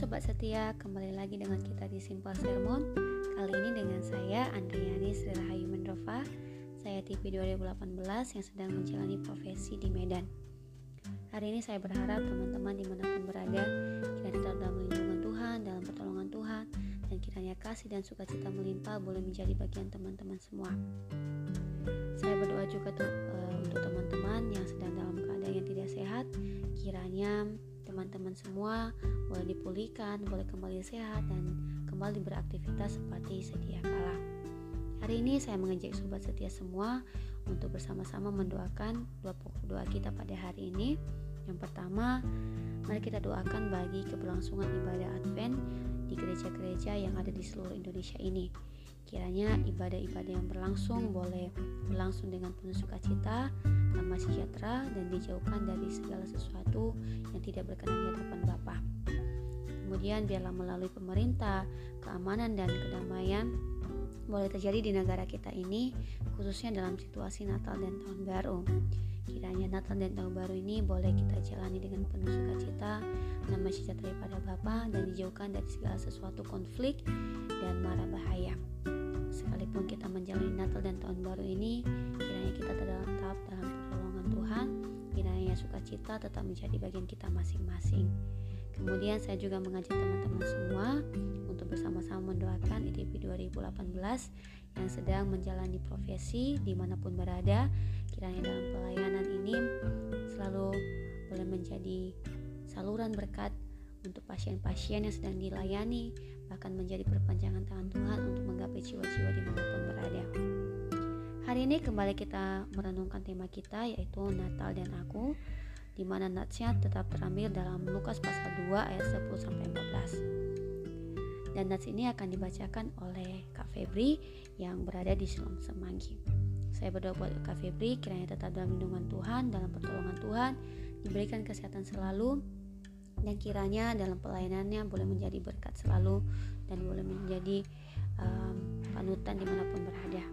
Sobat Setia, kembali lagi dengan kita di Simple Sermon. Kali ini dengan saya Andriani Sri Rahayu Mendrova Saya TV 2018 yang sedang menjalani profesi di Medan. Hari ini saya berharap teman-teman di mana pun berada Kiranya tetap dalam lindungan Tuhan, dalam pertolongan Tuhan Dan kiranya kasih dan sukacita melimpah boleh menjadi bagian teman-teman semua. Saya berdoa juga tuh, uh, untuk teman-teman yang sedang dalam keadaan yang tidak sehat Kiranya teman-teman semua boleh dipulihkan, boleh kembali sehat dan kembali beraktivitas seperti sedia kala. Hari ini saya mengajak sobat setia semua untuk bersama-sama mendoakan dua pokok doa kita pada hari ini. Yang pertama, mari kita doakan bagi keberlangsungan ibadah Advent di gereja-gereja yang ada di seluruh Indonesia ini. Kiranya ibadah-ibadah yang berlangsung boleh berlangsung dengan penuh sukacita, damai sejahtera, dan dijauhkan dari segala sesuatu yang tidak berkenan di hadapan Bapa. Kemudian biarlah melalui pemerintah, keamanan dan kedamaian boleh terjadi di negara kita ini, khususnya dalam situasi Natal dan Tahun Baru. Kiranya Natal dan Tahun Baru ini boleh kita jalani dengan penuh sukacita, nama sejahtera pada Bapa dan dijauhkan dari segala sesuatu konflik dan mara bahaya sekalipun kita menjalani Natal dan Tahun Baru ini, kiranya kita tetap dalam pertolongan Tuhan, kiranya sukacita tetap menjadi bagian kita masing-masing. Kemudian saya juga mengajak teman-teman semua untuk bersama-sama mendoakan ITP 2018 yang sedang menjalani profesi di mana pun berada. Kiranya dalam pelayanan ini selalu boleh menjadi saluran berkat untuk pasien-pasien yang sedang dilayani, bahkan menjadi perpanjangan tangan Tuhan untuk menggapai jiwa-jiwa di mana pun berada. Hari ini kembali kita merenungkan tema kita yaitu Natal dan Aku, di mana natsnya tetap terambil dalam Lukas pasal 2 ayat 10 sampai 14. Dan nats ini akan dibacakan oleh Kak Febri yang berada di Silom Semanggi. Saya berdoa buat Kak Febri kiranya tetap dalam lindungan Tuhan, dalam pertolongan Tuhan, diberikan kesehatan selalu, dan kiranya dalam pelayanannya boleh menjadi berkat selalu dan boleh menjadi um, panutan di mana pun berada.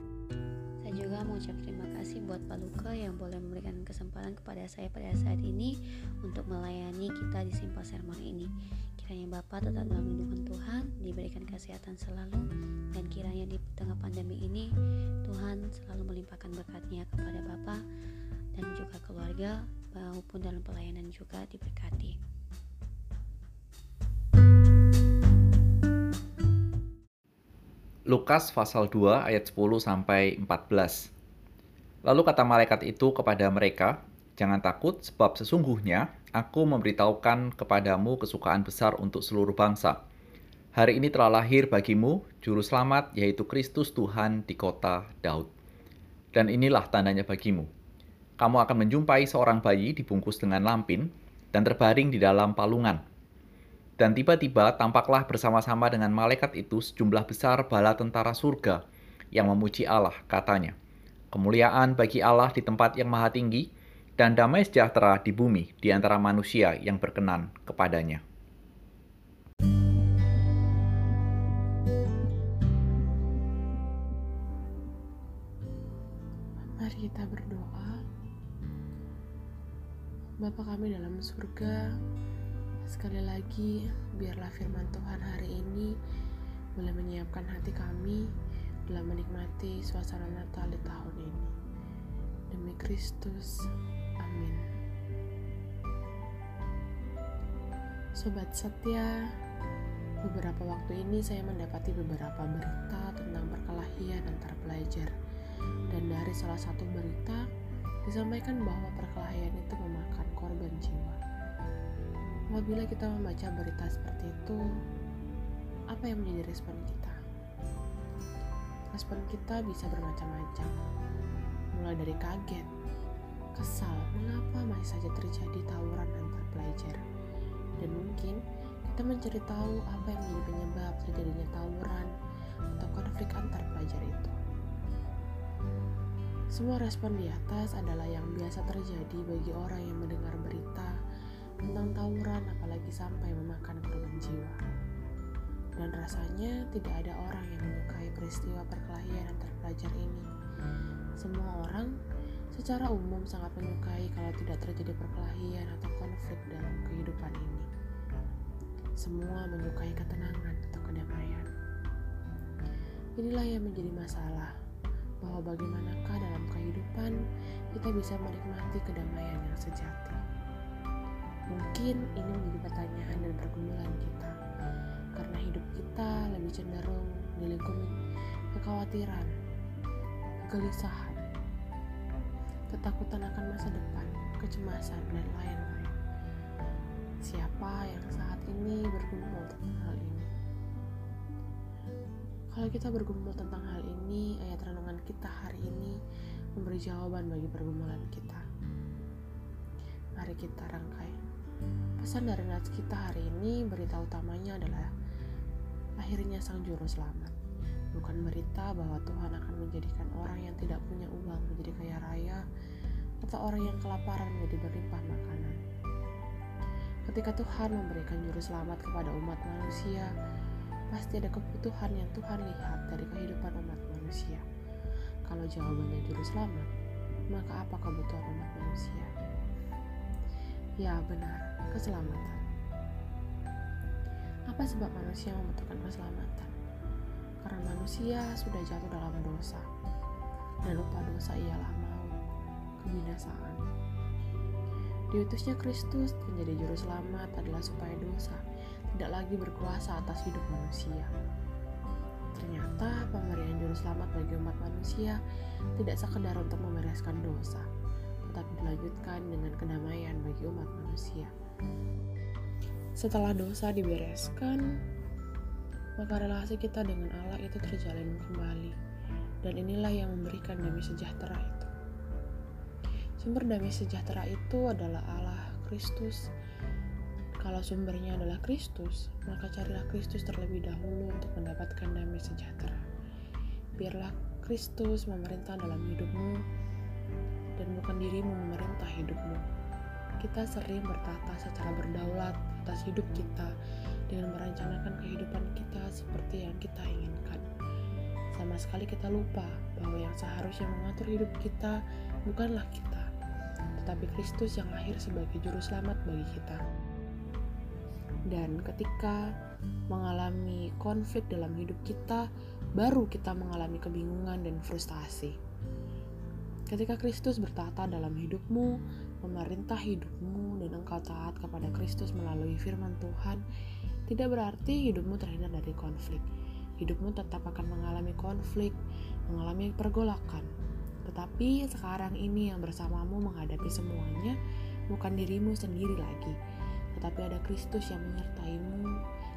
Saya juga mengucap terima kasih buat Pak Luka yang boleh memberikan kesempatan kepada saya pada saat ini untuk melayani kita di Simpel Sermon ini. Kiranya Bapak tetap dalam lindungan Tuhan, diberikan kesehatan selalu, dan kiranya di tengah pandemi ini Tuhan selalu melimpahkan berkatnya kepada Bapak dan juga keluarga maupun dalam pelayanan juga diberkati. Lukas pasal 2 ayat 10 sampai 14. Lalu kata malaikat itu kepada mereka, "Jangan takut, sebab sesungguhnya aku memberitahukan kepadamu kesukaan besar untuk seluruh bangsa. Hari ini telah lahir bagimu juru selamat, yaitu Kristus Tuhan di kota Daud. Dan inilah tandanya bagimu. Kamu akan menjumpai seorang bayi dibungkus dengan lampin dan terbaring di dalam palungan." Dan tiba-tiba tampaklah bersama-sama dengan malaikat itu sejumlah besar bala tentara surga yang memuji Allah, katanya. Kemuliaan bagi Allah di tempat yang maha tinggi, dan damai sejahtera di bumi di antara manusia yang berkenan kepadanya. Mari kita berdoa. Bapa kami dalam surga, Sekali lagi, biarlah firman Tuhan hari ini boleh menyiapkan hati kami dalam menikmati suasana Natal di tahun ini. Demi Kristus, amin. Sobat setia, beberapa waktu ini saya mendapati beberapa berita tentang perkelahian antar pelajar. Dan dari salah satu berita, disampaikan bahwa perkelahian itu memakan korban jiwa. Apabila kita membaca berita seperti itu, apa yang menjadi respon kita? Respon kita bisa bermacam-macam, mulai dari kaget, kesal, mengapa masih saja terjadi tawuran antar pelajar, dan mungkin kita mencari tahu apa yang menjadi penyebab terjadinya tawuran atau konflik antar pelajar itu. Semua respon di atas adalah yang biasa terjadi bagi orang yang mendengar berita tentang tawuran apalagi sampai memakan korban jiwa. Dan rasanya tidak ada orang yang menyukai peristiwa perkelahian antar pelajar ini. Semua orang secara umum sangat menyukai kalau tidak terjadi perkelahian atau konflik dalam kehidupan ini. Semua menyukai ketenangan atau kedamaian. Inilah yang menjadi masalah, bahwa bagaimanakah dalam kehidupan kita bisa menikmati kedamaian yang sejati. Mungkin ini menjadi pertanyaan dan pergumulan kita, karena hidup kita lebih cenderung dilingkupi kekhawatiran, kegelisahan, ketakutan akan masa depan, kecemasan, dan lain-lain. Siapa yang saat ini bergumul tentang hal ini? Kalau kita bergumul tentang hal ini, ayat renungan kita hari ini memberi jawaban bagi pergumulan kita. Mari kita rangkai. Pesan dari nats kita hari ini berita utamanya adalah akhirnya sang juru selamat. Bukan berita bahwa Tuhan akan menjadikan orang yang tidak punya uang menjadi kaya raya atau orang yang kelaparan menjadi berlimpah makanan. Ketika Tuhan memberikan juru selamat kepada umat manusia, pasti ada kebutuhan yang Tuhan lihat dari kehidupan umat manusia. Kalau jawabannya juru selamat, maka apa kebutuhan umat manusia? Ya, benar, keselamatan. Apa sebab manusia membutuhkan keselamatan? Karena manusia sudah jatuh dalam dosa, dan lupa dosa ialah mau kebinasaan. Diutusnya Kristus menjadi juru selamat adalah supaya dosa tidak lagi berkuasa atas hidup manusia. Ternyata pemberian juru selamat bagi umat manusia tidak sekedar untuk membereskan dosa, tetapi dilanjutkan dengan kedamaian bagi umat manusia. Setelah dosa dibereskan, maka relasi kita dengan Allah itu terjalin kembali. Dan inilah yang memberikan damai sejahtera itu. Sumber damai sejahtera itu adalah Allah Kristus. Kalau sumbernya adalah Kristus, maka carilah Kristus terlebih dahulu untuk mendapatkan damai sejahtera. Biarlah Kristus memerintah dalam hidupmu dan bukan dirimu memerintah hidupmu. Kita sering bertata secara berdaulat atas hidup kita dengan merencanakan kehidupan kita seperti yang kita inginkan. Sama sekali kita lupa bahwa yang seharusnya mengatur hidup kita bukanlah kita, tetapi Kristus yang lahir sebagai juru selamat bagi kita. Dan ketika mengalami konflik dalam hidup kita, baru kita mengalami kebingungan dan frustasi. Ketika Kristus bertata dalam hidupmu, memerintah hidupmu, dan engkau taat kepada Kristus melalui firman Tuhan, tidak berarti hidupmu terhindar dari konflik. Hidupmu tetap akan mengalami konflik, mengalami pergolakan. Tetapi sekarang ini yang bersamamu menghadapi semuanya bukan dirimu sendiri lagi, tetapi ada Kristus yang menyertaimu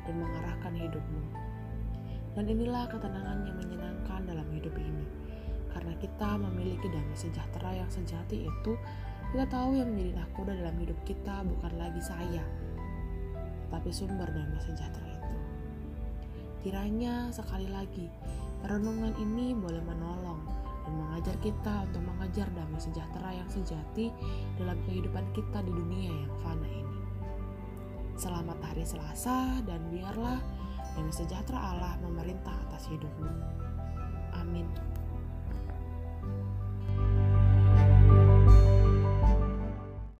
dan mengarahkan hidupmu. Dan inilah ketenangan yang menyenangkan dalam hidup ini karena kita memiliki damai sejahtera yang sejati itu, kita tahu yang menjadi nakoda dalam hidup kita bukan lagi saya, tapi sumber damai sejahtera itu. Kiranya sekali lagi, renungan ini boleh menolong dan mengajar kita untuk mengajar damai sejahtera yang sejati dalam kehidupan kita di dunia yang fana ini. Selamat hari Selasa dan biarlah damai sejahtera Allah memerintah atas hidupmu. Amin.